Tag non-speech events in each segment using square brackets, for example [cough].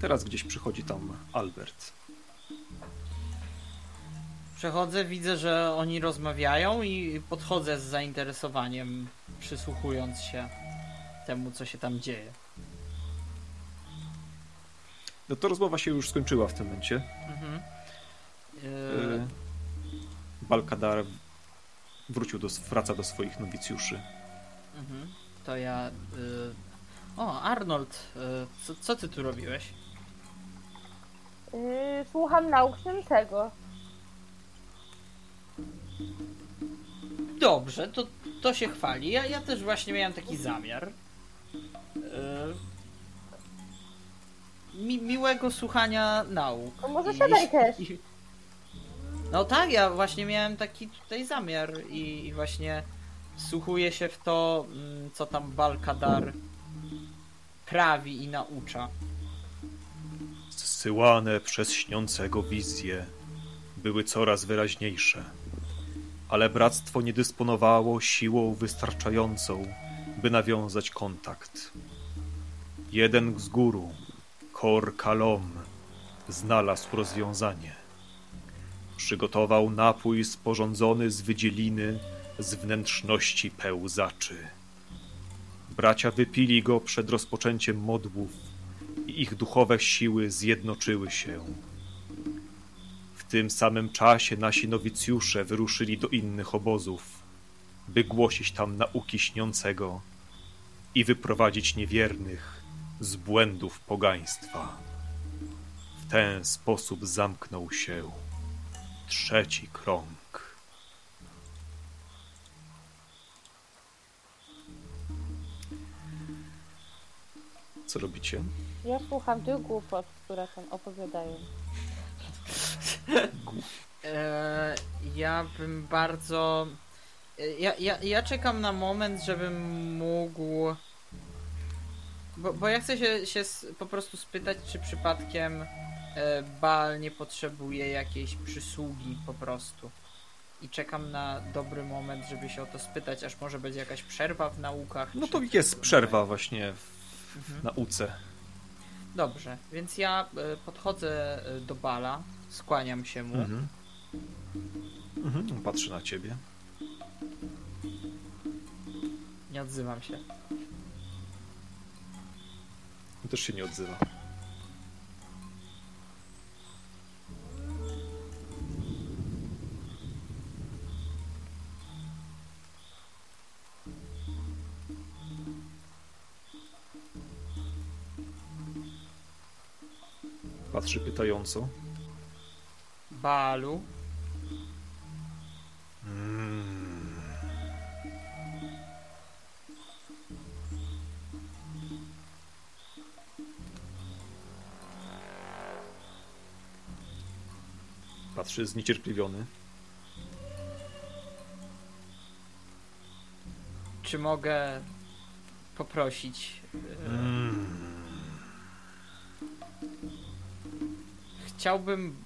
Teraz gdzieś przychodzi tam Albert. Przechodzę, widzę, że oni rozmawiają i podchodzę z zainteresowaniem, przysłuchując się temu, co się tam dzieje. No to rozmowa się już skończyła w tym momencie. Mhm. Yy... Balkadar wrócił do, wraca do swoich nowicjuszy. Mhm. To ja... Yy... O, Arnold, yy, co, co ty tu robiłeś? Yy, słucham nauk księżego. Dobrze, to, to się chwali. Ja, ja też właśnie miałem taki zamiar. Yy, mi, miłego słuchania nauk. No może siadaj też. I, no tak, ja właśnie miałem taki tutaj zamiar i, i właśnie wsłuchuję się w to, mm, co tam Balkadar prawi i naucza. Zsyłane przez śniącego wizje były coraz wyraźniejsze ale bractwo nie dysponowało siłą wystarczającą, by nawiązać kontakt. Jeden z guru, Kor Kalom, znalazł rozwiązanie. Przygotował napój sporządzony z wydzieliny z wnętrzności pełzaczy. Bracia wypili go przed rozpoczęciem modłów i ich duchowe siły zjednoczyły się tym samym czasie nasi nowicjusze wyruszyli do innych obozów, by głosić tam nauki śniącego i wyprowadzić niewiernych z błędów pogaństwa. W ten sposób zamknął się trzeci krąg. Co robicie? Ja słucham tych głupot, które tam opowiadają. [laughs] E, ja bym bardzo. E, ja, ja, ja czekam na moment, żebym mógł. Bo, bo ja chcę się, się po prostu spytać, czy przypadkiem e, Bal nie potrzebuje jakiejś przysługi po prostu. I czekam na dobry moment, żeby się o to spytać, aż może będzie jakaś przerwa w naukach. No to jest przerwa właśnie w mhm. nauce. Dobrze, więc ja podchodzę do Bala, Skłaniam się mu. Mhm. Mhm. Patrzy na ciebie. Nie odzywam się. Też się nie odzywa. Patrzy pytająco. Balu. Patrzy zniecierpliwiony. Czy mogę poprosić? E, Chciałbym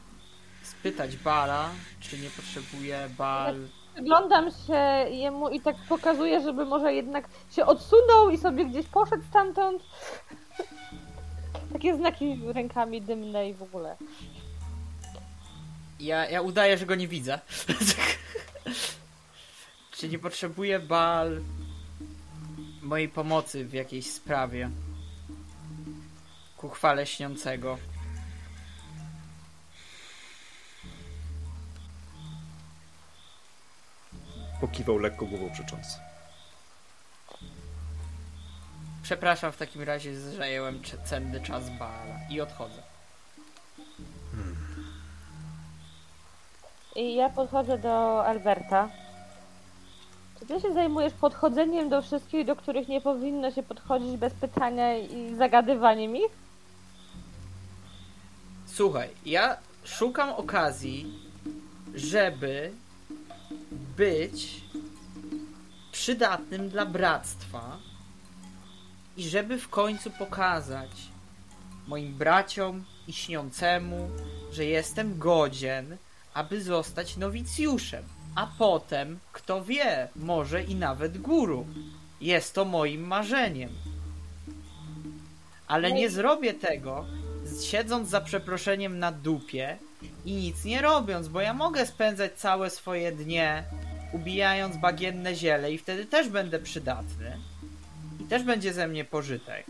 spytać Bala, czy nie potrzebuje Bal. Przyglądam się jemu i tak pokazuję, żeby może jednak się odsunął i sobie gdzieś poszedł stamtąd. [laughs] Takie znaki rękami dymne i w ogóle. Ja, ja udaję, że go nie widzę. [laughs] czy nie potrzebuje Bal mojej pomocy w jakiejś sprawie? Ku chwale śniącego. Pokiwał lekko głową przecząc. Przepraszam w takim razie, zajęłem cenny czas Baala i odchodzę. Hmm. I ja podchodzę do Alberta. Czy ty się zajmujesz podchodzeniem do wszystkich, do których nie powinno się podchodzić bez pytania i zagadywaniem ich? Słuchaj, ja szukam okazji, żeby być przydatnym dla bractwa i żeby w końcu pokazać moim braciom i śniącemu, że jestem godzien, aby zostać nowicjuszem, a potem, kto wie, może i nawet guru. Jest to moim marzeniem. Ale nie zrobię tego siedząc za przeproszeniem na dupie i nic nie robiąc, bo ja mogę spędzać całe swoje dnie ubijając bagienne ziele i wtedy też będę przydatny i też będzie ze mnie pożytek.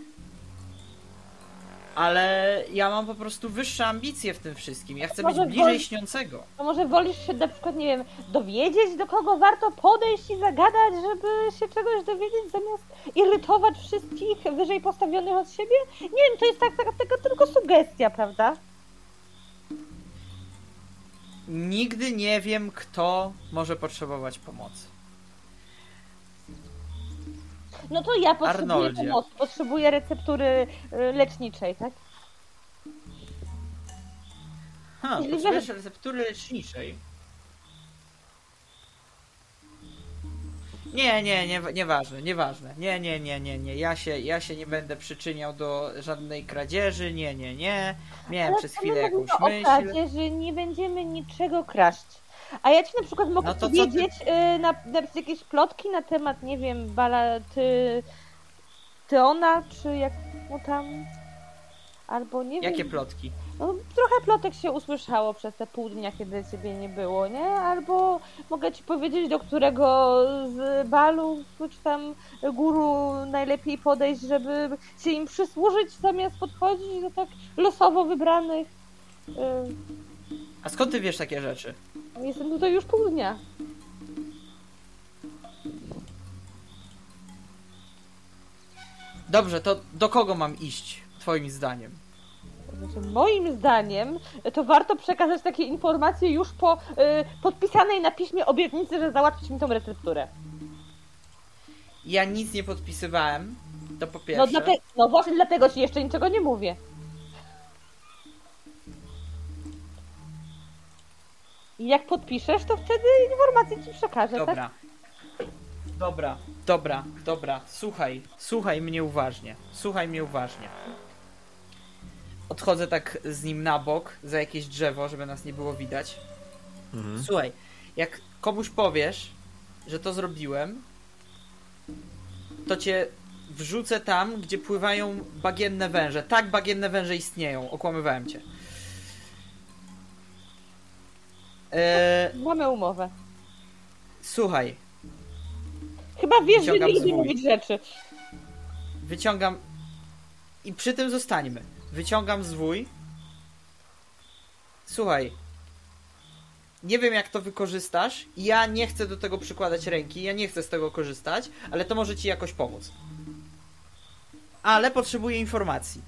Ale ja mam po prostu wyższe ambicje w tym wszystkim. Ja chcę być bliżej wol- śniącego. To może wolisz się na przykład, nie wiem, dowiedzieć, do kogo warto podejść i zagadać, żeby się czegoś dowiedzieć, zamiast irytować wszystkich wyżej postawionych od siebie? Nie wiem, to jest tak, taka, taka tylko sugestia, prawda? Nigdy nie wiem, kto może potrzebować pomocy. No to ja potrzebuję Arnoldzie. pomocy, potrzebuję receptury y, leczniczej, tak? Ha, potrzebujesz receptury leczniczej. Nie, nie, nie, nieważne, nieważne. Nie, nie, nie, nie, nie. Ja się, ja się nie będę przyczyniał do żadnej kradzieży. Nie, nie, nie. Miałem przez to chwilę jakąś mówimy o myśl. kradzieży, nie będziemy niczego kraść. A ja ci na przykład mogę No ty- powiedzieć y, na, na jakieś plotki na temat, nie wiem, bala ty, Tyona, czy jak mu tam... Albo nie Jakie wiem. plotki? No, trochę plotek się usłyszało przez te pół dnia, kiedy ciebie nie było, nie? Albo mogę ci powiedzieć, do którego z balów, czy tam guru najlepiej podejść, żeby się im przysłużyć, zamiast podchodzić do tak losowo wybranych. Y, A skąd ty wiesz takie rzeczy? Jestem tutaj już pół dnia. Dobrze, to do kogo mam iść, twoim zdaniem? Znaczy, moim zdaniem to warto przekazać takie informacje już po y, podpisanej na piśmie obietnicy, że załatwić mi tą recepturę. Ja nic nie podpisywałem. To po No, pierwsze. dlate, no właśnie dlatego ci jeszcze niczego nie mówię. I jak podpiszesz, to wtedy informacje ci przekażę, tak? Dobra. Dobra, dobra, dobra. Słuchaj, słuchaj mnie uważnie. Słuchaj mnie uważnie. Odchodzę tak z nim na bok, za jakieś drzewo, żeby nas nie było widać. Mhm. Słuchaj, jak komuś powiesz, że to zrobiłem, to cię wrzucę tam, gdzie pływają bagienne węże. Tak, bagienne węże istnieją. Okłamywałem cię. Eee, Mamy umowę. słuchaj, Chyba wiesz, że nie mówić rzeczy. wyciągam i przy tym zostańmy. Wyciągam zwój. Słuchaj. Nie wiem jak to wykorzystasz. Ja nie chcę do tego przykładać ręki, ja nie chcę z tego korzystać, ale to może ci jakoś pomóc. Ale potrzebuję informacji.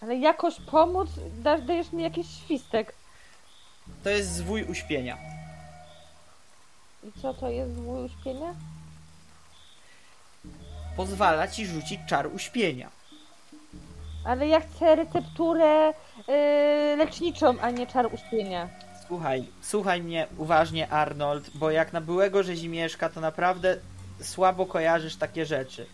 Ale jakoś pomóc, dasz, dajesz mi jakiś świstek. To jest zwój uśpienia. I co to jest zwój uśpienia? Pozwala ci rzucić czar uśpienia. Ale ja chcę recepturę yy, leczniczą, a nie czar uśpienia. Słuchaj, słuchaj mnie uważnie, Arnold, bo jak na byłego rzezimieszka, to naprawdę słabo kojarzysz takie rzeczy.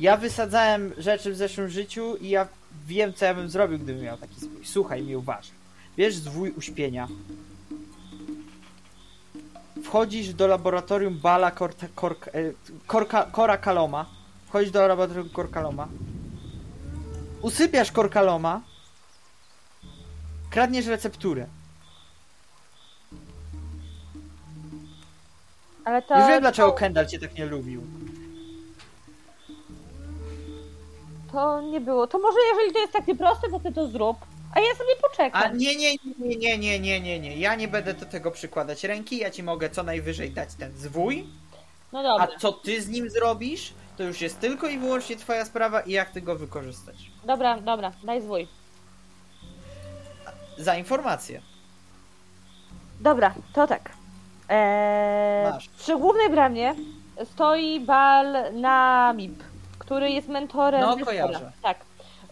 Ja wysadzałem rzeczy w zeszłym życiu i ja wiem, co ja bym zrobił, gdybym miał taki zwój. Słuchaj mnie uważnie. Bierz zwój uśpienia. Wchodzisz do laboratorium Bala Korta, Korka, e, Korka, Korakaloma. Wchodzisz do laboratorium Korkaloma. Usypiasz Korkaloma. Kradniesz recepturę. Ale to. Już wiem, dlaczego to, Kendall cię tak nie lubił. to nie było. To może jeżeli to jest takie proste, to ty to zrób. A ja sobie poczekam. A nie, nie, nie, nie, nie, nie, nie, nie. Ja nie będę do tego przykładać ręki. Ja ci mogę co najwyżej dać ten zwój. No A dobra. co ty z nim zrobisz, to już jest tylko i wyłącznie twoja sprawa i jak ty go wykorzystać. Dobra, dobra, daj zwój. Za informację. Dobra, to tak. Eee, Masz. przy głównej bramie stoi Bal na MIP, który jest mentorem. No, kojarzę. Tak.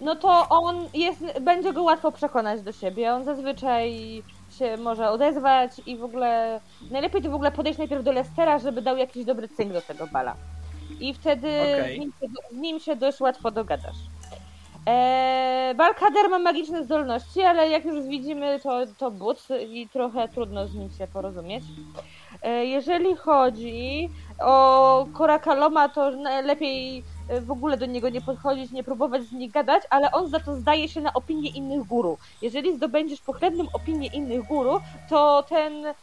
No to on jest, będzie go łatwo przekonać do siebie. On zazwyczaj się może odezwać i w ogóle najlepiej to w ogóle podejść najpierw do Lestera, żeby dał jakiś dobry cynk do tego Bala. I wtedy Okej. z, nim się, z nim się dość łatwo dogadasz. Eee, Balkader ma magiczne zdolności, ale jak już widzimy, to, to but i trochę trudno z nim się porozumieć. Eee, jeżeli chodzi o Korakaloma, to lepiej y, w ogóle do niego nie podchodzić, nie próbować z nim gadać, ale on za to zdaje się na opinię innych guru. Jeżeli zdobędziesz pochlebną opinię innych guru, to ten y,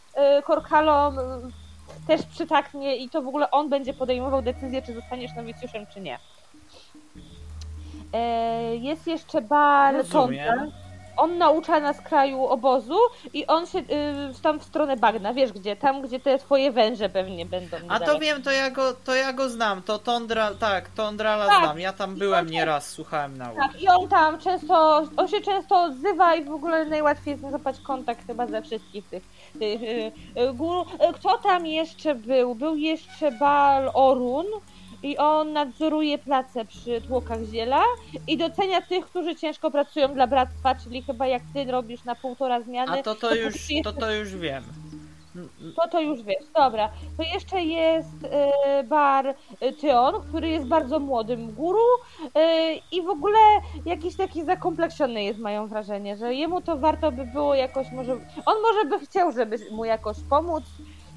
Korkalom też przytaknie i to w ogóle on będzie podejmował decyzję, czy zostaniesz nowicjuszem, czy nie. E, Jest jeszcze. Tonta. On naucza nas kraju obozu i on się y, tam w stronę bagna, wiesz gdzie? Tam, gdzie te twoje węże pewnie będą. A to wiem, to ja go, to ja go znam, to Tondra, tak, Tondrala Tak. znam, ja tam byłem nieraz, słuchałem nauk. Tak, i on tam często, on się często odzywa i w ogóle najłatwiej jest złapać kontakt chyba ze wszystkich tych, guru. Y, Kto tam jeszcze był? Był jeszcze Bal Orun i on nadzoruje place przy tłokach ziela i docenia tych, którzy ciężko pracują dla bractwa, czyli chyba jak ty robisz na półtora zmiany. A to to to już, to to już wiem. To to już wiesz, dobra. To jeszcze jest e, bar e, Tyon, który jest bardzo młodym guru e, i w ogóle jakiś taki zakompleksiony jest, mają wrażenie, że jemu to warto by było jakoś może... On może by chciał, żeby mu jakoś pomóc.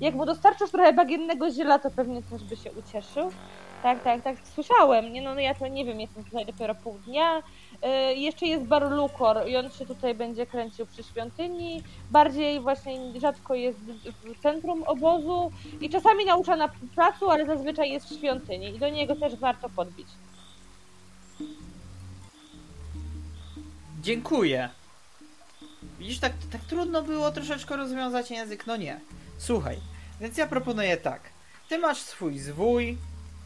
Jak mu dostarczysz trochę bagiennego ziela, to pewnie też by się ucieszył. Tak, tak, tak, słyszałem. Nie, no, no ja to nie wiem, jestem tutaj dopiero pół dnia. E, jeszcze jest bar Lukor i on się tutaj będzie kręcił przy świątyni. Bardziej właśnie rzadko jest w centrum obozu i czasami naucza na placu, ale zazwyczaj jest w świątyni i do niego też warto podbić. Dziękuję. Widzisz, tak, tak trudno było troszeczkę rozwiązać język, no nie. Słuchaj, więc ja proponuję tak. Ty masz swój zwój,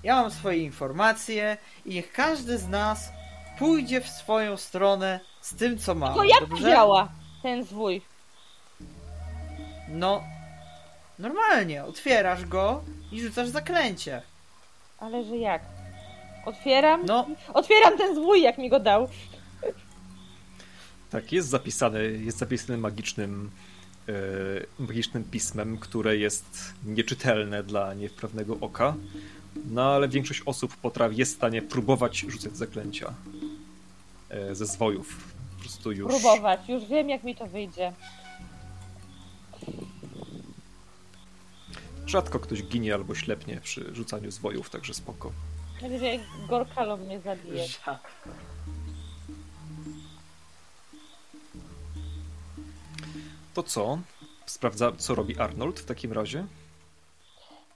ja mam swoje informacje i niech każdy z nas pójdzie w swoją stronę z tym, co ma. To jak dobrze? działa ten zwój? No, normalnie, otwierasz go i rzucasz zaklęcie. Ale że jak? Otwieram? No, Otwieram ten zwój, jak mi go dał. Tak, jest zapisane, jest zapisane magicznym, e, magicznym pismem, które jest nieczytelne dla niewprawnego oka. No ale większość osób potrafi, jest w stanie próbować rzucać zaklęcia e, ze zwojów. Po prostu już. Próbować. Już wiem, jak mi to wyjdzie. Rzadko ktoś ginie albo ślepnie przy rzucaniu zwojów, także spoko. Najwyżej Gorkalo mnie zabije. To co? Sprawdza, co robi Arnold w takim razie?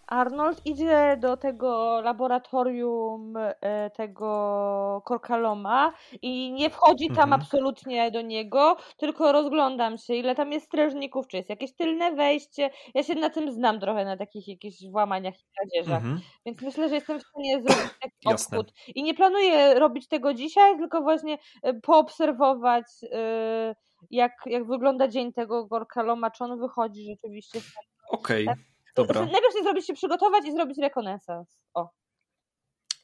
Arnold idzie do tego laboratorium e, tego Korkaloma i nie wchodzi tam Mhm. absolutnie do niego, tylko rozglądam się, ile tam jest strażników, czy jest jakieś tylne wejście. Ja się na tym znam trochę, na takich jakichś włamaniach i kradzieżach, Mhm. więc myślę, że jestem w stanie zrobić taki [clears throat] Jasne. obchód. I nie planuję robić tego dzisiaj, tylko właśnie e, poobserwować, e, jak, jak wygląda dzień tego Gorkaloma, czy on wychodzi rzeczywiście z Okej, Tak. Dobra. Znaczy, najpierw chcę zrobić się przygotować i zrobić rekonesans. O.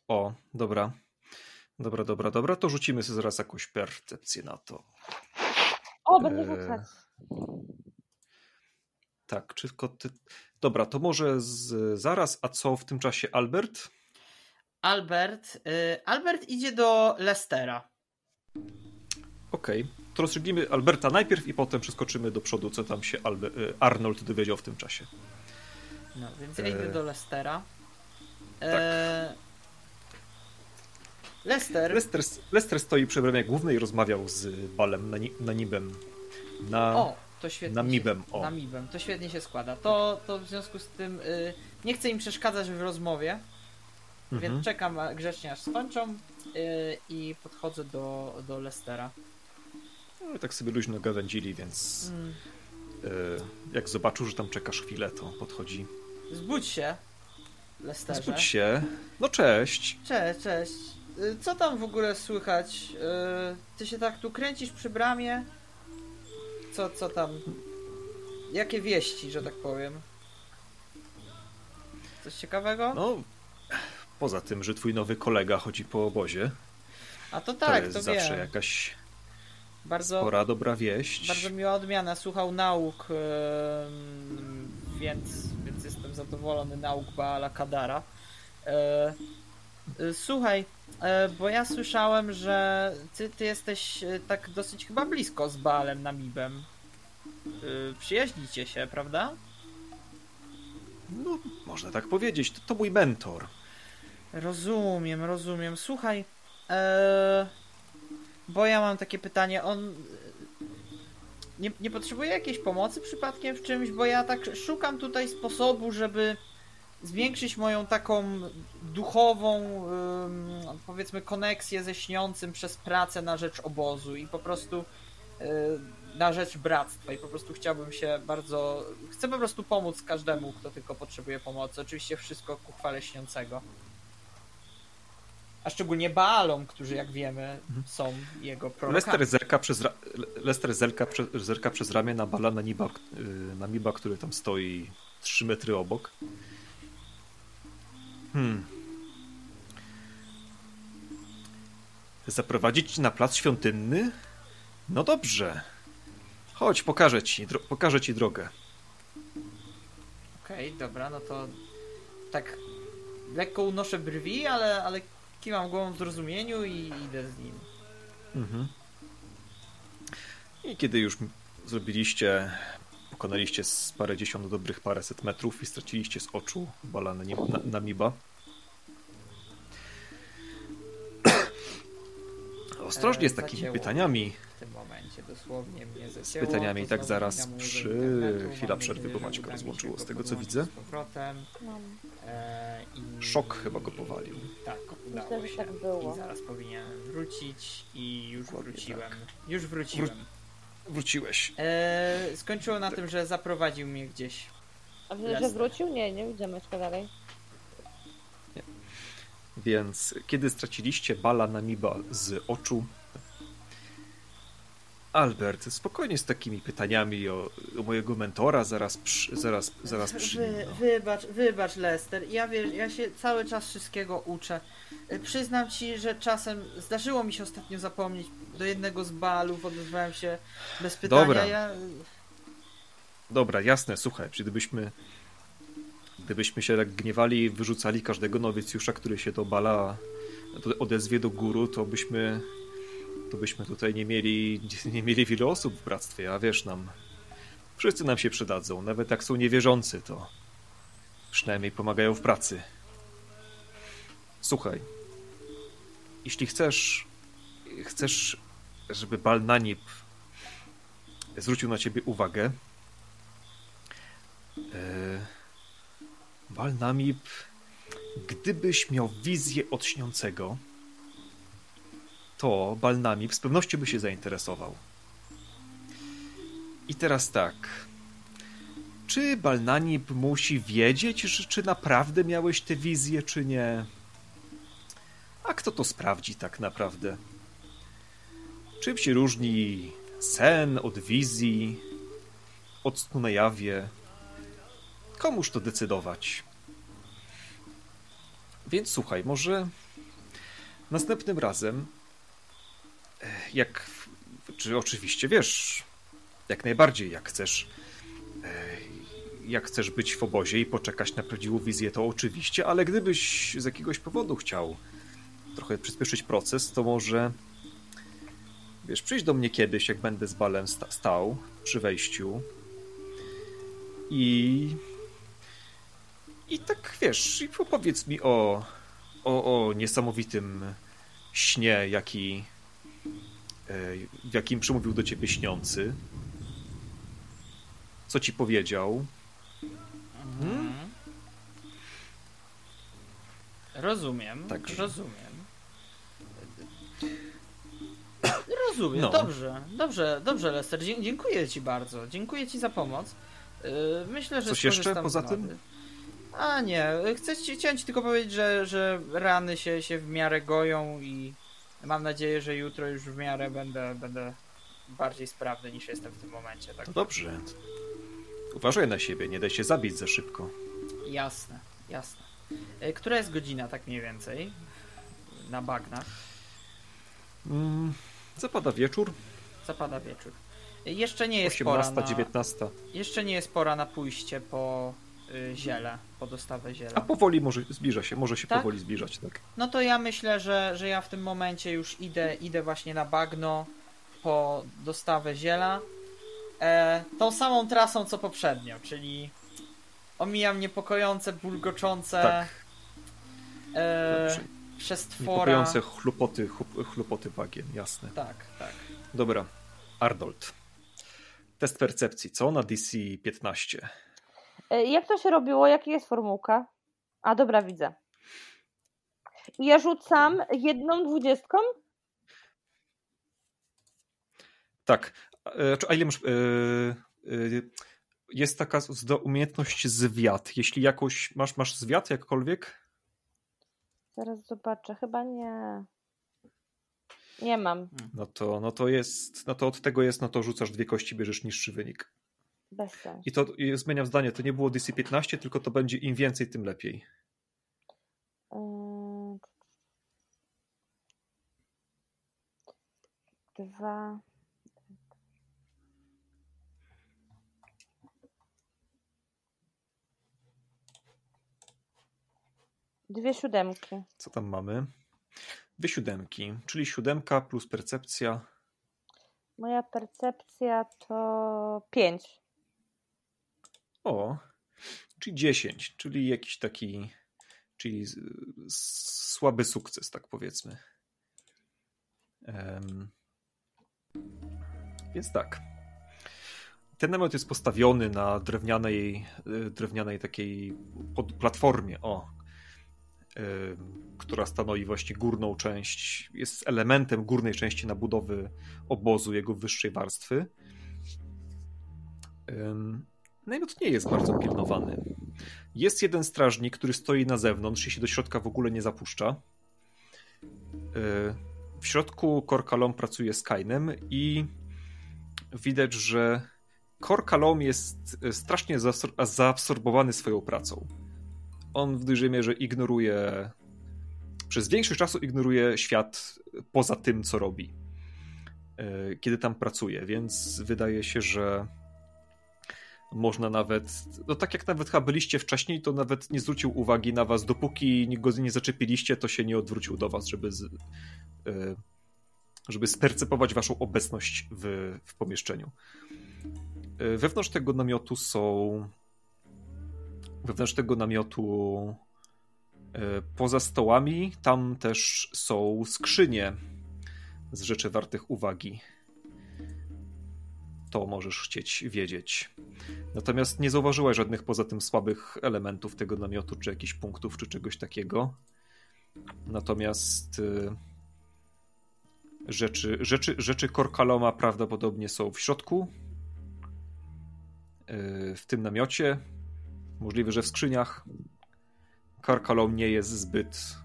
O, dobra. Dobra, dobra, dobra. To rzucimy sobie zaraz jakąś percepcję na to. O, będę Eee, rzucać. Tak, czy tylko ty... Dobra, to może z... zaraz, a co w tym czasie Albert? Albert, y, Albert idzie do Lestera. Okej, to rozstrzygnijmy Alberta najpierw i potem przeskoczymy do przodu, co tam się Albe... y, Arnold dowiedział w tym czasie. No, więc ja E, idę do Lestera. E, Lester, Lester, Lester stoi przy bramie głównej i rozmawiał z Balem na, ni... na o, to świetnie. na się- Mibem, o. Na Mibem, to świetnie się składa. To, to w związku z tym y, nie chcę im przeszkadzać w rozmowie, Mhm. więc czekam grzecznie aż skończą y, i podchodzę do, do Lestera. No, tak sobie luźno gawędzili, więc Mm, y, jak zobaczył, że tam czekasz chwilę, to podchodzi. Zbudź się, Lesterze. Zbudź się. No cześć. Cześć, cześć. Y, Co tam w ogóle słychać? Y, Ty się tak tu kręcisz przy bramie? Co, co tam? Jakie wieści, że tak powiem? Coś ciekawego? No, poza tym, że twój nowy kolega chodzi po obozie, A to to tak, jest to zawsze wiem. jakaś Bardzo, spora dobra wieść. bardzo miła odmiana. Słuchał nauk, więc, zadowolony nauk Baala Kadara. E, e, Słuchaj, e, bo ja słyszałem, że ty, ty jesteś e, tak dosyć chyba blisko z Baalem Namibem. E, Przyjaźnicie się, prawda? No, można tak powiedzieć, to, to mój mentor. Rozumiem, rozumiem. Słuchaj, e, bo ja mam takie pytanie, on nie, nie potrzebuje jakiejś pomocy przypadkiem w czymś, bo ja tak szukam tutaj sposobu, żeby zwiększyć moją taką duchową, powiedzmy, koneksję ze śniącym przez pracę na rzecz obozu i po prostu y, na rzecz bractwa i po prostu chciałbym się bardzo, chcę po prostu pomóc każdemu, kto tylko potrzebuje pomocy. Oczywiście wszystko ku chwale śniącego. A szczególnie Baalom, którzy jak wiemy są jego prorokami. Lester zerka przez, ra... Lester zerka, prze... zerka przez ramię na bala na niba, na niba, który tam stoi 3 metry obok. Hmm. Zaprowadzić ci na plac świątynny? No dobrze. Chodź, pokażę ci, dro... pokażę ci drogę. Okej, dobra, no to tak lekko unoszę brwi, ale, ale kiwam głową w zrozumieniu i idę z nim. Mhm. I kiedy już zrobiliście, pokonaliście z parę dziesiąt dobrych paręset metrów i straciliście z oczu bala na, na, na Miba. Ostrożnie z takimi pytaniami. W tym momencie dosłownie mnie Z pytaniami to tak zaraz przy chwila przerwy, bo się rozłączyło z tego, co widzę. Z powrotem. Mam. E, i... Szok chyba go powalił. Tak, udało się. tak było. I zaraz powinienem wrócić i już wróciłem. tak. Już wróciłem. Wróciłeś. E, skończyło na tym, że zaprowadził mnie gdzieś. A że, wrócił? Nie, nie widzę Maćka dalej. Więc kiedy straciliście bala na Miba z oczu, Albert, spokojnie z takimi pytaniami o, o mojego mentora zaraz, przy, zaraz, zaraz przy nim, Wy, no. wybacz, wybacz Lester, ja wiesz, ja się cały czas wszystkiego uczę. Y, Przyznam ci, że czasem zdarzyło mi się ostatnio zapomnieć do jednego z balów, odezwałem się bez pytania. Dobra. Ja... Dobra, jasne, słuchaj, gdybyśmy gdybyśmy się tak gniewali i wyrzucali każdego nowicjusza, który się do bala odezwie do góru, to byśmy to byśmy tutaj nie mieli [laughs] nie mieli wielu osób w bractwie, a wiesz nam wszyscy nam się przydadzą, nawet jak są niewierzący, to przynajmniej pomagają w pracy. Słuchaj, jeśli chcesz chcesz, żeby Balnanip zwrócił na ciebie uwagę, Balnamip, gdybyś miał wizję od śniącego, to Balnamip z pewnością by się zainteresował. I teraz tak. Czy Balnamip musi wiedzieć, że, czy naprawdę miałeś tę wizję, czy nie? A kto to sprawdzi tak naprawdę? Czym się różni sen od wizji, od snu na jawie? Komuż to decydować? Więc słuchaj, może następnym razem, e, jak, czy oczywiście wiesz, jak najbardziej, jak chcesz, e, jak chcesz być w obozie i poczekać na prawdziwą wizję, to oczywiście, ale gdybyś z jakiegoś powodu chciał trochę przyspieszyć proces, to może, wiesz, przyjdź do mnie kiedyś, jak będę z balem sta- stał przy wejściu i i tak wiesz, i opowiedz mi o, o, o niesamowitym śnie, jaki, e, w jakim przemówił do ciebie śniący. Co ci powiedział? Mhm. Rozumiem, Także. rozumiem. Rozumiem, No. dobrze, dobrze, dobrze Lester, dziękuję ci bardzo, dziękuję ci za pomoc. Yy, Myślę, że Coś jeszcze poza tym? rady. A nie, chcę ci, chciałem ci tylko powiedzieć, że, że rany się, się w miarę goją i mam nadzieję, że jutro już w miarę będę, będę bardziej sprawny niż jestem w tym momencie. Tak To dobrze. Uważaj na siebie, nie daj się zabić za szybko. Jasne, jasne. E, Która jest godzina tak mniej więcej? Na bagnach. Mm, zapada wieczór, Zapada wieczór. E, Jeszcze nie jest pora 18, na, 19. Jeszcze nie jest pora na pójście po ziele, po dostawę A ziela. powoli może zbliża się, może się Tak? powoli zbliżać, tak. No to ja myślę, że, że ja w tym momencie już idę, idę właśnie na bagno po dostawę ziela. E, tą samą trasą co poprzednio, czyli omijam niepokojące, bulgoczące Tak. e, Dobrze. przez twora. Niepokojące chlupoty, chlup- chlupoty bagien, jasne. Tak, tak. Dobra, Arnold. Test percepcji, co na DC 15? E, Jak to się robiło? Jaka jest formułka? A dobra, widzę. Ja rzucam jedną dwudziestką? Tak. E, A ile masz... e, Jest taka umiejętność zwiat. Jeśli jakoś... Masz, masz zwiat jakkolwiek? Zaraz zobaczę. Chyba nie. Nie mam. No to, no to jest... No to od tego jest, no to rzucasz dwie kości, bierzesz niższy wynik. Bez sensu. I to i zmieniam zdanie, to nie było DC 15, tylko to będzie im więcej, tym lepiej. Ym, Dwa. Dwie siódemki. Co tam mamy? Dwie siódemki, czyli siódemka plus percepcja. Moja percepcja to pięć. O, czyli 10, czyli jakiś taki, czyli słaby sukces, tak powiedzmy. Em, więc tak. Ten namiot jest postawiony na drewnianej, y, drewnianej takiej platformie, o, ym, która stanowi właśnie górną część, jest elementem górnej części nabudowy obozu jego wyższej warstwy. Namiot nie jest bardzo pilnowany. Jest jeden strażnik, który stoi na zewnątrz i się do środka w ogóle nie zapuszcza. Yy, W środku Korkalom pracuje z Kainem i widać, że Korkalom jest y, strasznie zaabsor- zaabsorbowany swoją pracą. On w dużej mierze ignoruje, przez większość czasu ignoruje świat poza tym, co robi, yy, kiedy tam pracuje, więc wydaje się, że można nawet, no tak jak nawet chyba byliście wcześniej, to nawet nie zwrócił uwagi na was, dopóki go nie zaczepiliście, to się nie odwrócił do was, żeby z, y, żeby spercepować waszą obecność w, w pomieszczeniu. Y, Wewnątrz tego namiotu są wewnątrz tego namiotu y, poza stołami tam też są skrzynie z rzeczy wartych uwagi. To możesz chcieć wiedzieć. Natomiast nie zauważyłaś żadnych poza tym słabych elementów tego namiotu, czy jakichś punktów, czy czegoś takiego. Natomiast y, rzeczy, rzeczy, rzeczy Korkaloma prawdopodobnie są w środku, y, w tym namiocie. Możliwe, że w skrzyniach. Korkalom nie jest zbyt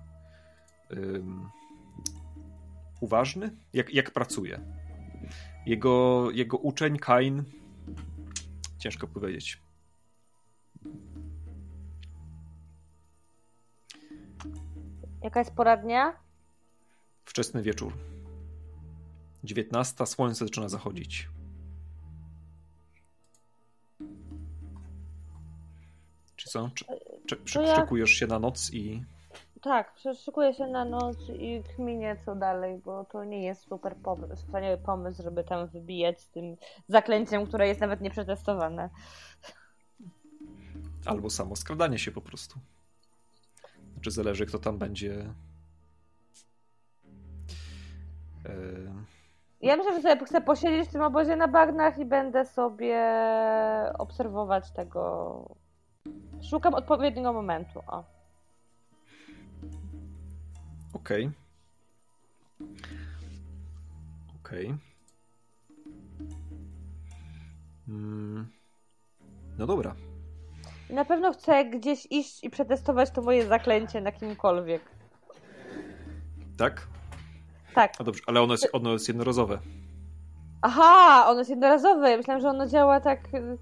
uważny, jak, jak pracuje. Jego, jego uczeń Kain Ciężko powiedzieć. Jaka jest pora dnia? Wczesny wieczór. 19. Słońce zaczyna zachodzić. Czy co? Ja- przykujesz się na noc i. Tak, przeszukuję się na noc i kminię co dalej, bo to nie jest super pomysł, wspaniały pomysł, żeby tam wybijać z tym zaklęciem, które jest nawet nieprzetestowane. Albo samo skradanie się po prostu. Znaczy zależy, kto tam będzie. E, Ja myślę, że sobie chcę posiedzieć w tym obozie na bagnach i będę sobie obserwować tego. Szukam odpowiedniego momentu. O. Okej. Okej. Mm. No dobra. Na pewno chcę gdzieś iść i przetestować to moje zaklęcie na kimkolwiek. Tak? Tak. A dobrze, ale ono jest, ono jest jednorazowe. Aha, ono jest jednorazowe. Ja myślałam, że ono działa tak. y,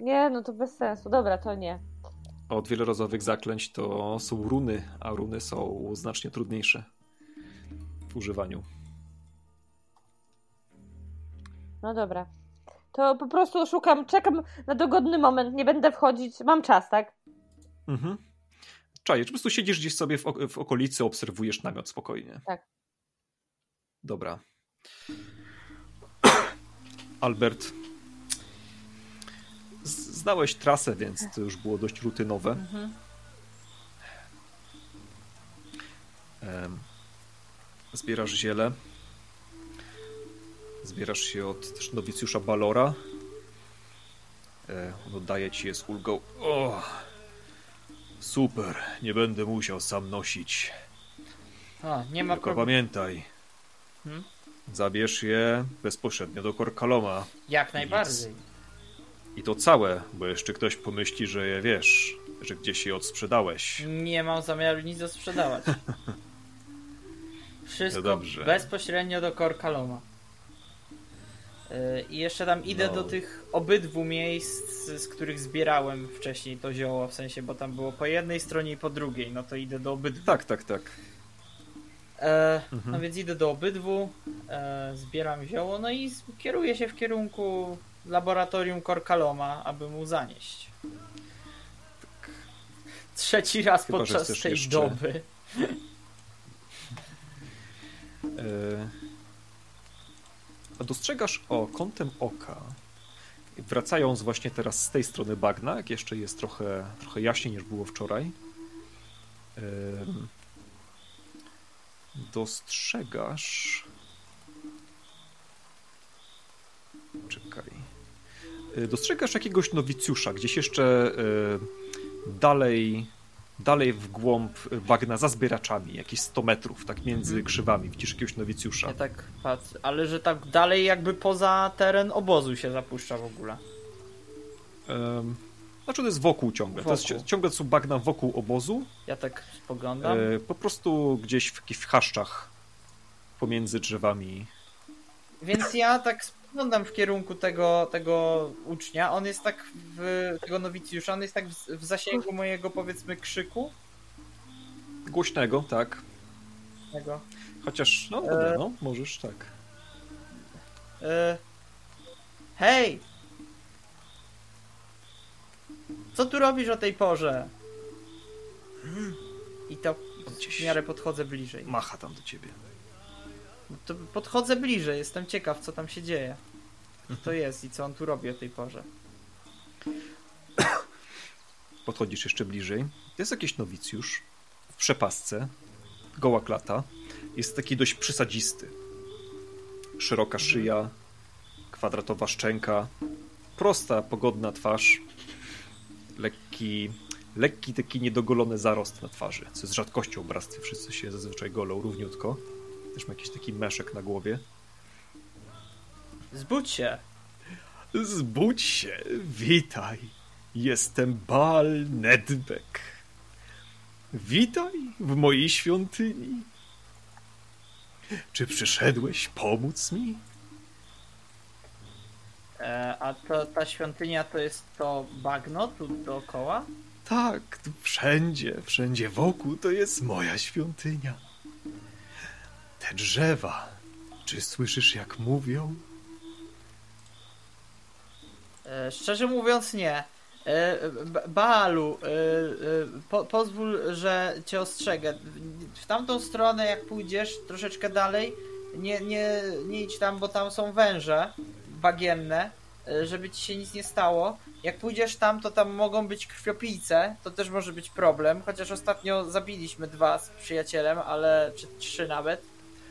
Nie, no to bez sensu. Dobra, to nie. Od wielorazowych zaklęć to są runy, a runy są znacznie trudniejsze w używaniu. No dobra. To po prostu szukam, czekam na dogodny moment, nie będę wchodzić. Mam czas, tak? Mhm. Czaję, po prostu siedzisz gdzieś sobie w, ok- w okolicy, obserwujesz namiot spokojnie. Tak. Dobra. [clears throat] Albert. Znałeś trasę, więc to już było dość rutynowe. Mhm. Zbierasz ziele. Zbierasz się od też nowicjusza Balora. E, On oddaje ci je z ulgą. O, super, nie będę musiał sam nosić. O, nie ma Tylko problemu. pamiętaj, Hmm? zabierz je bezpośrednio do Korkaloma. Jak najbardziej. I to całe, bo jeszcze ktoś pomyśli, że je wiesz, że gdzieś je odsprzedałeś. Nie mam zamiaru nic sprzedawać. No Wszystko dobrze. bezpośrednio do Korkaloma. Yy, I jeszcze tam idę No. do tych obydwu miejsc, z których zbierałem wcześniej to zioło, w sensie, bo tam było po jednej stronie i po drugiej, no to idę do obydwu. Tak, tak, tak. E, Mhm. No więc idę do obydwu, e, zbieram zioło, no i kieruję się w kierunku laboratorium Korkaloma, aby mu zanieść. Trzeci raz Chyba, podczas tej jeszcze- doby. [laughs] E, A dostrzegasz o kątem oka, wracając właśnie teraz z tej strony bagna, jak jeszcze jest trochę, trochę jaśniej niż było wczoraj. Dostrzegasz. Czekaj. E, Dostrzegasz jakiegoś nowicjusza, gdzieś jeszcze e, dalej, dalej w głąb bagna za zbieraczami, jakieś 100 metrów, tak między Mhm. krzywami. Widzisz jakiegoś nowicjusza. Ja tak patrzę, ale że tak dalej jakby poza teren obozu się zapuszcza w ogóle. Em, znaczy to jest wokół ciągle. To jest, Wokół. ciągle są bagna wokół obozu. Ja tak spoglądam. E, po prostu gdzieś w jakichś chaszczach pomiędzy drzewami. Więc ja tak spoglądam w kierunku tego, tego ucznia. On jest tak w tego nowicjusza, on jest tak w, w zasięgu mojego powiedzmy krzyku. Głośnego, tak. Tego. Chociaż, no dobra, no, możesz tak. E, hej! Co tu robisz o tej porze? I to w miarę podchodzę bliżej. Macha tam do ciebie. To podchodzę bliżej, jestem ciekaw, co tam się dzieje. Co to jest i co on tu robi o tej porze. Podchodzisz jeszcze bliżej. To jest jakiś nowicjusz w przepasce, goła klata. Jest taki dość przysadzisty. Szeroka szyja, kwadratowa szczęka, prosta, pogodna twarz, lekki, lekki taki niedogolony zarost na twarzy, co jest rzadkością w bractwie. Wszyscy się zazwyczaj golą równiutko. Też ma jakiś taki meszek na głowie. Zbudź się! Zbudź się, witaj. Jestem Bal Nedbek. Witaj w mojej świątyni. Czy przyszedłeś pomóc mi? E, a to, ta świątynia to jest to bagno tu dookoła? Tak, tu wszędzie, wszędzie wokół to jest moja świątynia. Te drzewa, czy słyszysz jak mówią? E, szczerze mówiąc nie. E, Baalu, e, e, po, pozwól, że cię ostrzegę. W- W tamtą stronę jak pójdziesz troszeczkę dalej, nie, nie, nie idź tam, bo tam są węże bagienne, e, żeby ci się nic nie stało. Jak pójdziesz tam, to tam mogą być krwiopijce, to też może być problem, chociaż ostatnio zabiliśmy dwa z przyjacielem, ale, czy trzy nawet,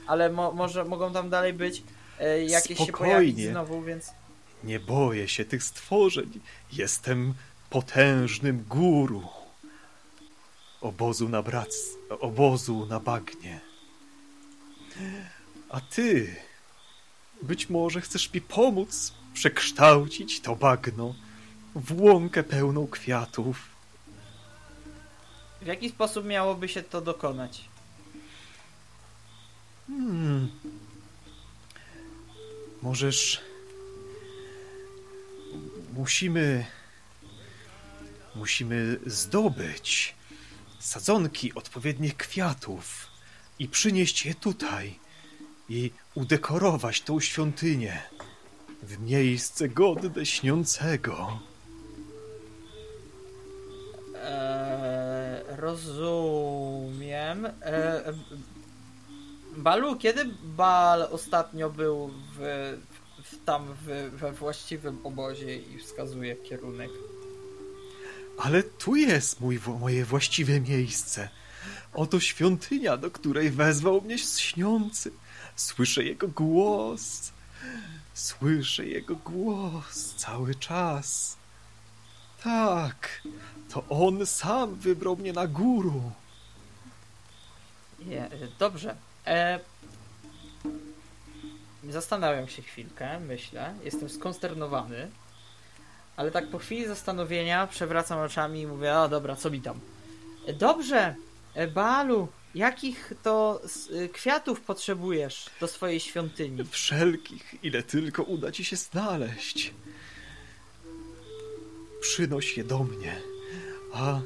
ale mo, może mogą tam dalej być e, jakieś się pojawić Spokojnie. znowu, więc... Nie boję się tych stworzeń. Jestem potężnym guru. Obozu na brac, obozu na bagnie. A ty, być może chcesz mi pomóc przekształcić to bagno w łąkę pełną kwiatów. W jaki sposób miałoby się to dokonać? Hmm. Możesz. Musimy. Musimy zdobyć sadzonki odpowiednich kwiatów i przynieść je tutaj i udekorować tą świątynię w miejsce godne śniącego. Eee, rozumiem. Eee, Balu, kiedy Bal ostatnio był w, w, tam w, we właściwym obozie i wskazuje kierunek? Ale tu jest mój, moje właściwe miejsce. Oto świątynia, do której wezwał mnie śniący. Słyszę jego głos. Słyszę jego głos cały czas. Tak, to on sam wybrał mnie na górę. Dobrze. E... Zastanawiam się chwilkę, myślę. Jestem skonsternowany. Ale tak po chwili zastanowienia przewracam oczami i mówię, a dobra, co mi tam? E, Dobrze, e, Baalu, jakich to y, kwiatów potrzebujesz do swojej świątyni? Wszelkich, ile tylko uda ci się znaleźć. Przynoś je do mnie, a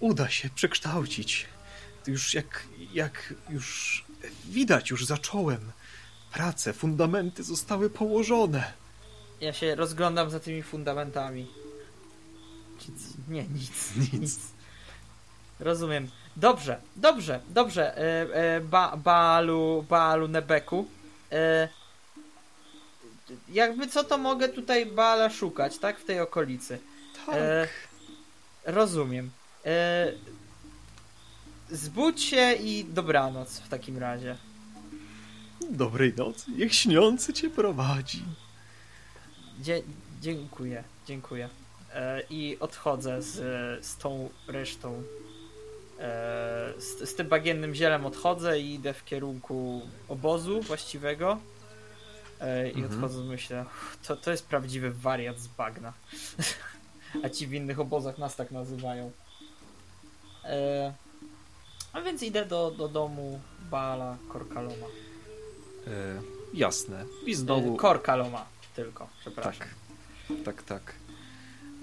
uda się przekształcić. Już jak, jak już widać, już zacząłem. Prace, fundamenty zostały położone. Ja się rozglądam za tymi fundamentami. Nic, nie, [laughs] nic, nic. Rozumiem. Dobrze, dobrze, dobrze. E, e, ba, Baalu, Baalu Nebeku. E, jakby co to mogę tutaj Baala szukać, tak? W tej okolicy. Tak. E, rozumiem. Zbudź się i dobranoc w takim razie. Dobrej nocy, niech śniący cię prowadzi. Dzie dziękuję, dziękuję. E, I odchodzę z, z tą resztą. E, z, z tym bagiennym zielem odchodzę i idę w kierunku obozu właściwego. E, I Mhm. odchodzę, myślę, "Uff, to, to jest prawdziwy wariat z bagna. [laughs] A ci w innych obozach nas tak nazywają. E, a więc idę do, do domu Baala Korkaloma. E, jasne. I E, znowu. Korkaloma tylko, przepraszam. Tak, tak, tak.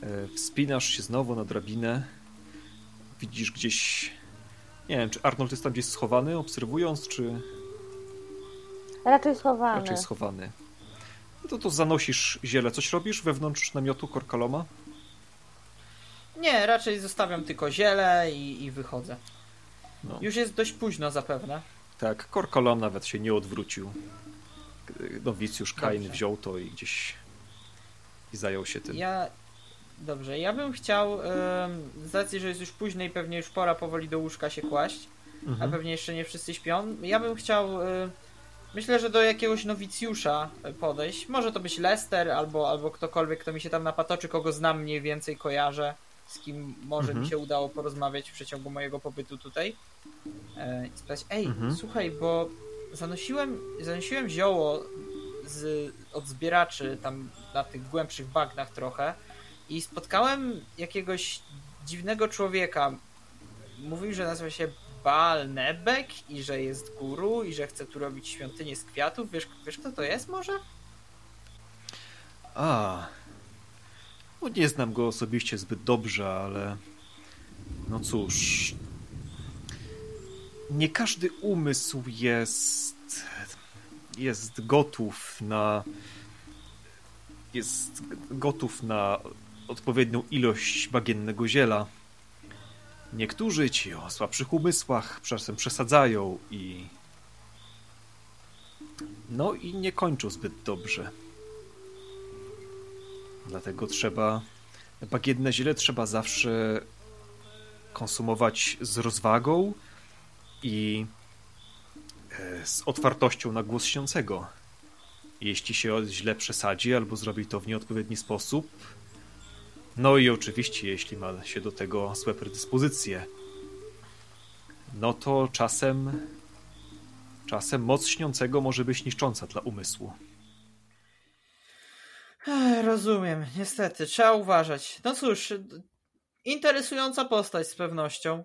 E, Wspinasz się znowu na drabinę. Widzisz gdzieś. Nie wiem, czy Arnold jest tam gdzieś schowany, obserwując, czy Raczej schowany. raczej schowany. No to, to zanosisz ziele. Coś robisz wewnątrz namiotu Korkaloma? Nie, raczej zostawiam tylko ziele i, i wychodzę. No. Już jest dość późno zapewne. Tak, Korkalom nawet się nie odwrócił. Nowicjusz Kain Dobrze. wziął to i gdzieś i zajął się tym. Ja. Dobrze, ja bym chciał, z racji, że jest już późno i pewnie już pora powoli do łóżka się kłaść, a Mhm. pewnie jeszcze nie wszyscy śpią, ja bym chciał, e, myślę, że do jakiegoś nowicjusza podejść. Może to być Lester albo, albo ktokolwiek, kto mi się tam napatoczy, kogo znam mniej więcej, kojarzę, z kim może Mhm. mi się udało porozmawiać w przeciągu mojego pobytu tutaj. E, I spytać, ej, Mhm. słuchaj, bo zanosiłem, zanosiłem zioło z, od zbieraczy tam na tych głębszych bagnach trochę i spotkałem jakiegoś dziwnego człowieka. Mówił, że nazywa się Baal Nebek i że jest guru i że chce tu robić świątynię z kwiatów. Wiesz, wiesz kto to jest może? A. No nie znam go osobiście zbyt dobrze, ale. No cóż. Nie każdy umysł jest. jest gotów na. jest gotów na odpowiednią ilość bagiennego ziela. Niektórzy ci o słabszych umysłach czasem przesadzają i. No i nie kończą zbyt dobrze. Dlatego trzeba. Bagienne ziele trzeba zawsze konsumować z rozwagą i e, z otwartością na głos śniącego. Jeśli się źle przesadzi albo zrobi to w nieodpowiedni sposób, no i oczywiście, jeśli ma się do tego złe predyspozycje, no to czasem, czasem moc śniącego może być niszcząca dla umysłu. Rozumiem, niestety, trzeba uważać. No cóż, interesująca postać z pewnością.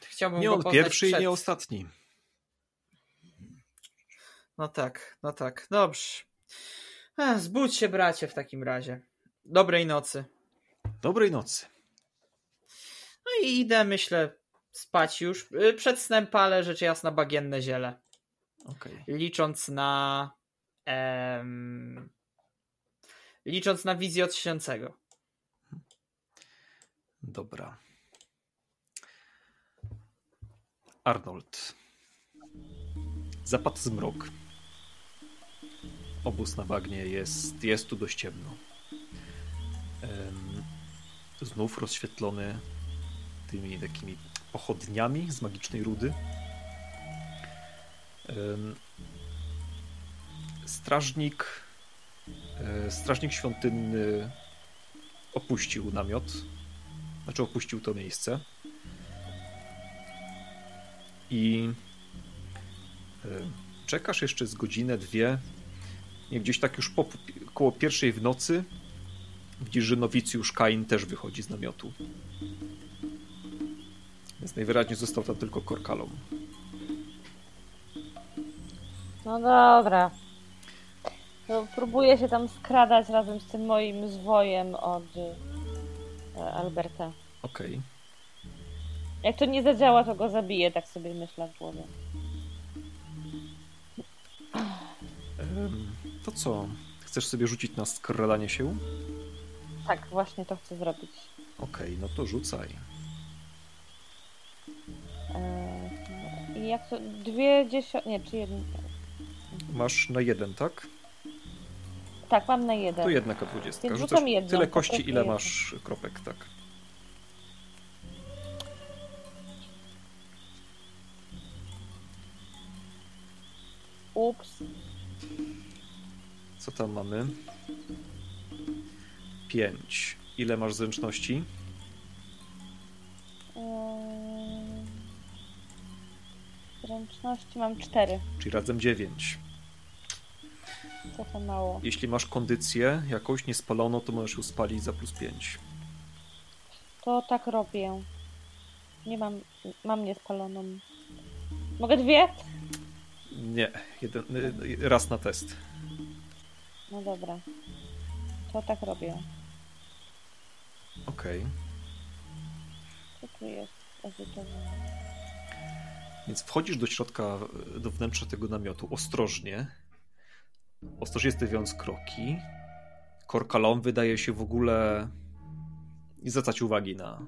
Chciałbym Nie on pierwszy i przed. nie ostatni. No tak, no tak, dobrze. Zbudź się, bracie, w takim razie. Dobrej nocy. Dobrej nocy. No i idę, myślę, spać już. Y, Przed snem palę rzecz jasna bagienne ziele. Okej. Licząc na... Em, licząc na wizję od śniącego. Dobra. Arnold. Zapadł zmrok. Obóz na bagnie jest, jest tu dość ciemno. Em, znów rozświetlony tymi takimi pochodniami z magicznej rudy. Strażnik, strażnik świątynny opuścił namiot, znaczy opuścił to miejsce i e, czekasz jeszcze z godzinę, dwie, nie, gdzieś tak już po, koło pierwszej w nocy widzisz, że nowicjusz Kain też wychodzi z namiotu. Więc najwyraźniej został tam tylko Korkalom. No dobra. To próbuję się tam skradać razem z tym moim zwojem od e, Alberta. Okej. Jak to nie zadziała, to go zabiję, tak sobie myślę w głowie. To co? Chcesz sobie rzucić na skradanie się? Tak, właśnie to chcę zrobić. Okej, no to rzucaj. Eee, I jak to? Dwie dziesiąt... Nie, czy jeden... Masz na jeden, tak? Tak, mam na jeden. To jedna K20. Więc Rzucasz jedną, tyle kości, ile masz kropek, tak. Ups. Co tam mamy? 5. Ile masz zręczności? Zręczności mam 4. Czyli razem 9. Trochę mało. Jeśli masz kondycję jakąś niespaloną, to możesz ją spalić za plus 5. To tak robię. Nie mam, mam niespaloną. Mogę dwie? Nie, jeden, raz na test. No dobra. To tak robię. Okej. Okay. Co tu jest Więc wchodzisz do środka, do wnętrza tego namiotu ostrożnie. Ostrożnie stawiając kroki. Korkalom wydaje się w ogóle nie zwracać uwagi na,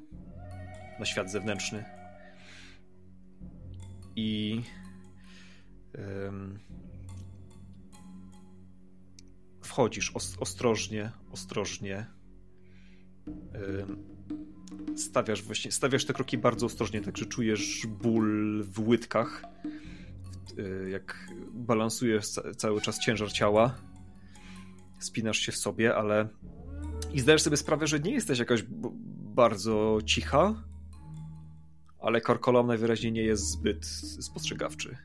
na świat zewnętrzny. I wchodzisz ostrożnie, ostrożnie. Stawiasz właśnie, stawiasz te kroki bardzo ostrożnie, także czujesz ból w łydkach, jak balansujesz cały czas ciężar ciała. Spinasz się w sobie, ale i zdajesz sobie sprawę, że nie jesteś jakaś bardzo cicha, ale Korkolom najwyraźniej nie jest zbyt spostrzegawczy.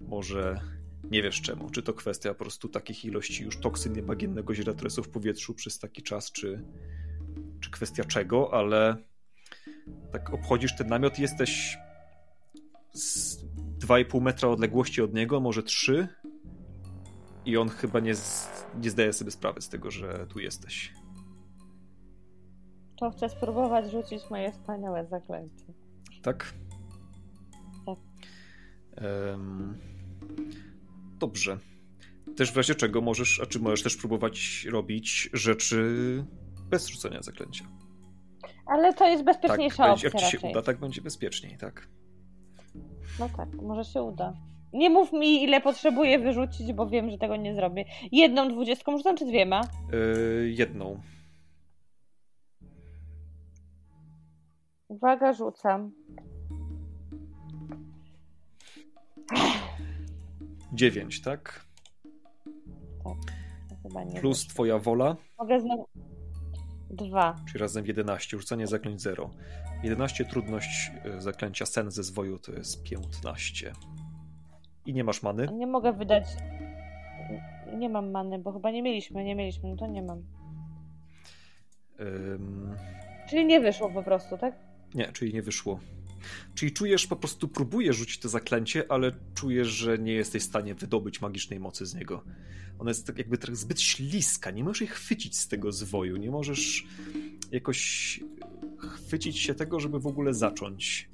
Może nie wiesz czemu. Czy to kwestia po prostu takich ilości już toksyn bagiennego źretresu w powietrzu przez taki czas, czy, czy kwestia czego, ale tak obchodzisz ten namiot jesteś z 2,5 metra odległości od niego, może 3 i on chyba nie, nie zdaje sobie sprawy z tego, że tu jesteś. To chcę spróbować rzucić moje wspaniałe zaklęcie. Tak? Tak. Um, Dobrze. Też w razie czego możesz, a czy możesz też próbować robić rzeczy bez rzucenia zaklęcia. Ale to jest bezpieczniejsza tak, opcja Jak ci się raczej. uda, tak będzie bezpieczniej, tak. No tak, może się uda. Nie mów mi, ile potrzebuję wyrzucić, bo wiem, że tego nie zrobię. Jedną dwudziestką rzucam, czy dwiema? Yy, jedną. Uwaga, rzucam. 9, tak? Tak. Chyba nie Plus twoja wola. Mogę znowu. Dwa. Czyli razem 11. Rzucanie zaklęć 0. 11 trudność e, zaklęcia sen ze zwoju to jest 15. I nie masz many? Nie mogę wydać. Nie mam many, bo chyba nie mieliśmy, nie mieliśmy, no to nie mam. Um... Czyli nie wyszło po prostu, tak? Nie, czyli nie wyszło. Czyli czujesz, po prostu próbujesz rzucić to zaklęcie, ale czujesz, że nie jesteś w stanie wydobyć magicznej mocy z niego. Ona jest tak jakby tak zbyt śliska, nie możesz jej chwycić z tego zwoju, nie możesz jakoś chwycić się tego, żeby w ogóle zacząć.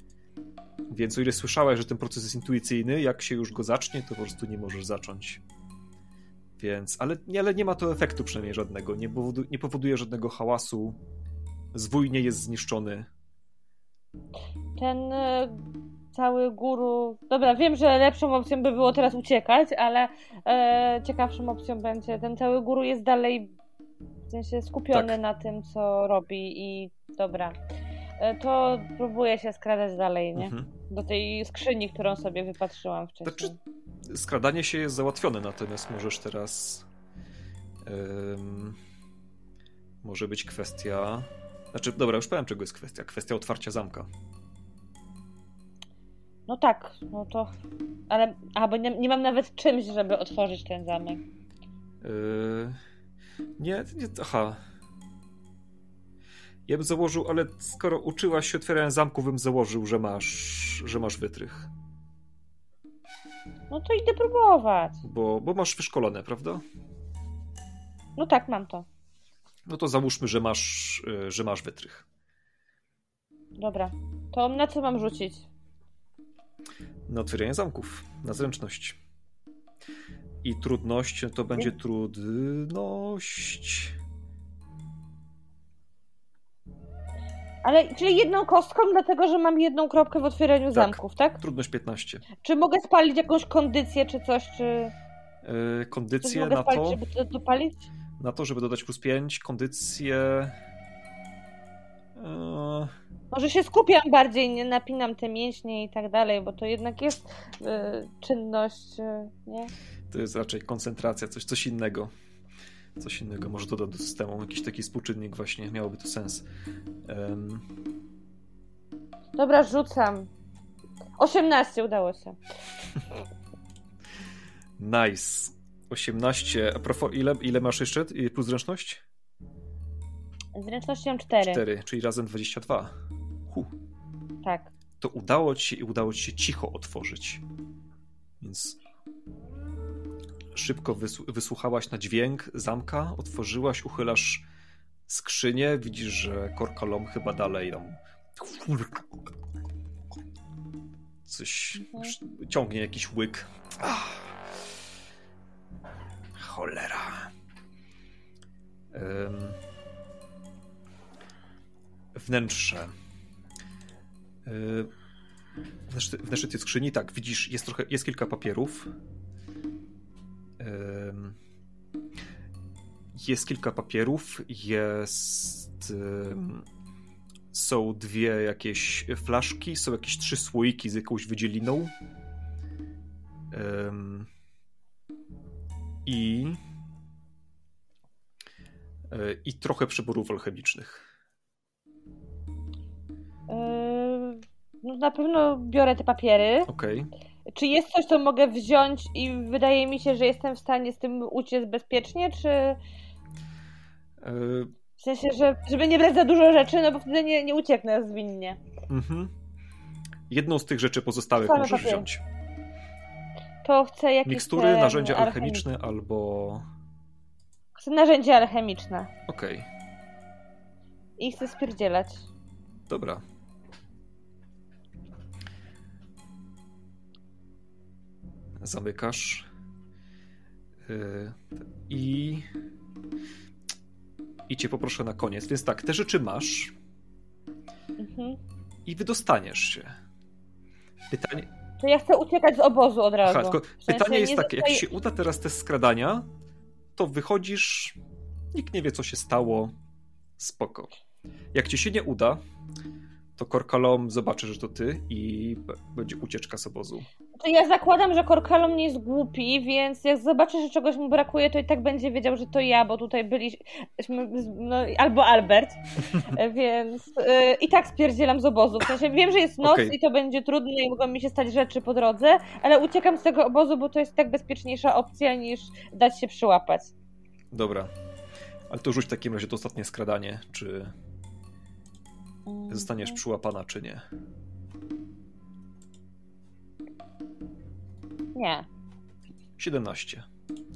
Więc o ile słyszałeś, że ten proces jest intuicyjny, jak się już go zacznie, to po prostu nie możesz zacząć. Więc, ale, ale nie ma to efektu przynajmniej żadnego, nie powoduje, nie powoduje żadnego hałasu, zwój nie jest zniszczony, ten e, cały guru. Dobra, wiem, że lepszą opcją by było teraz uciekać, ale e, ciekawszą opcją będzie. Ten cały guru jest dalej w sensie skupiony tak. na tym, co robi i dobra. e, to próbuję się skradać dalej, nie? Mhm. Do tej skrzyni, którą sobie wypatrzyłam wcześniej. Znaczy, skradanie się jest załatwione, natomiast możesz teraz. em, może być kwestia. Znaczy, dobra, już powiem, czego jest kwestia. Kwestia otwarcia zamka. No tak, no to... Ale, a, bo nie, nie mam nawet czymś, żeby otworzyć ten zamek. Yy, nie, nie, aha. Ja bym założył, ale skoro uczyłaś się otwierania zamku, bym założył, że masz, że masz wytrych. No to idę próbować. Bo, bo masz wyszkolone, prawda? No tak, mam to. No to załóżmy, że masz, yy, że masz wytrych. Dobra. To na co mam rzucić? Na otwieranie zamków, na zręczność. I trudność to będzie trudność. Ale, czyli jedną kostką, dlatego że mam jedną kropkę w otwieraniu zamków, tak? Trudność 15. Czy mogę spalić jakąś kondycję, czy coś, czy... Yy, kondycję na spalić, to, żeby to dopalić? na to, żeby dodać plus 5. Kondycję. Yy, Może się skupiam bardziej, nie napinam te mięśnie i tak dalej, bo to jednak jest y, czynność, nie? To jest raczej koncentracja, coś, coś innego. Coś innego, może dodać do systemu, jakiś taki współczynnik właśnie, miałoby to sens. Em, Dobra, rzucam. 18 udało się. [laughs] nice. 18. A propos, ile, ile masz jeszcze? Plus zręczność? Zręcznością 4. 4, czyli razem 22. Hu. Tak. To udało ci się i udało ci się cicho otworzyć. Więc szybko wysł- wysłuchałaś na dźwięk zamka, otworzyłaś, uchylasz skrzynię, widzisz, że korkalom chyba dalej tam coś Mhm. ciągnie jakiś łyk. Ach. Cholera. Em. Wnętrze. Y, Wnętrze, wnętrze tej skrzyni, tak, widzisz, jest trochę, jest kilka papierów. Jest kilka papierów, jest. Są dwie jakieś flaszki, są jakieś trzy słoiki z jakąś wydzieliną. I. y, I trochę przyborów alchemicznych. No na pewno biorę te papiery. Okej. Czy jest coś, co mogę wziąć i wydaje mi się, że jestem w stanie z tym uciec bezpiecznie, czy Y, w sensie, że, żeby nie brać za dużo rzeczy, no bo wtedy nie, nie ucieknę zwinnie. Mhm. Jedną z tych rzeczy pozostałych Same możesz papiery. wziąć. To chcę jakieś Mikstury, narzędzia alchemi- alchemiczne albo. Chcę narzędzia alchemiczne Okej, i chcę spierdzielać. dobra. Zamykasz. Yy, I. I cię poproszę na koniec. Więc tak, te rzeczy masz Mhm. i wydostaniesz się. Pytanie, To ja chcę uciekać z obozu od razu. Aha, tylko W sensie pytanie jest takie, jak zostaje- ci się uda teraz te skradania, to wychodzisz, nikt nie wie co się stało, spoko. Jak ci się nie uda, to Korkalom zobaczy, że to ty i będzie ucieczka z obozu. To ja zakładam, że Korkalom nie jest głupi, więc jak zobaczy, że czegoś mu brakuje, to i tak będzie wiedział, że to ja, bo tutaj byliśmy, no, albo Albert, [laughs] więc y, i tak spierdzielam z obozu. W sensie wiem, że jest noc Okej. i to będzie trudne i mogą mi się stać rzeczy po drodze, ale uciekam z tego obozu, bo to jest tak bezpieczniejsza opcja niż dać się przyłapać. Dobra. Ale to rzuć w takim razie to ostatnie skradanie, czy zostaniesz przyłapana, czy nie. Nie. 17.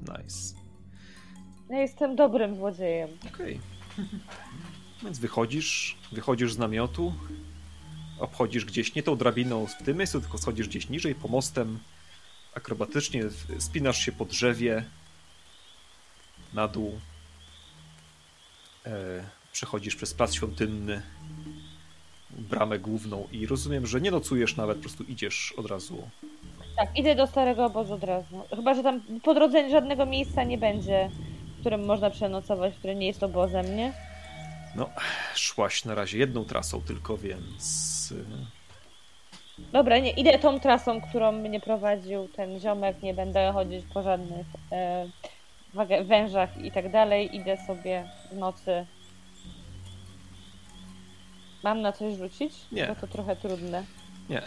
Nice. Ja jestem dobrym złodziejem. Okej. Więc wychodzisz, wychodzisz z namiotu, obchodzisz gdzieś nie tą drabiną w tym miejscu, tylko schodzisz gdzieś niżej, pomostem, akrobatycznie spinasz się po drzewie na dół. E, przechodzisz przez plac świątynny, bramę główną i rozumiem, że nie nocujesz nawet, po prostu idziesz od razu. Tak, idę do starego obozu od razu. Chyba, że tam po drodze żadnego miejsca nie będzie, w którym można przenocować, które nie jest obozem, nie? No, szłaś na razie jedną trasą tylko, więc... Dobra, nie, idę tą trasą, którą mnie prowadził ten ziomek, nie będę chodzić po żadnych e, wężach i tak dalej. Idę sobie w nocy. Mam na coś rzucić? Nie. Bo to trochę trudne. Nie,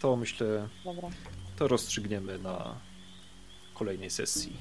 to myślę, Dobra. To rozstrzygniemy na kolejnej sesji.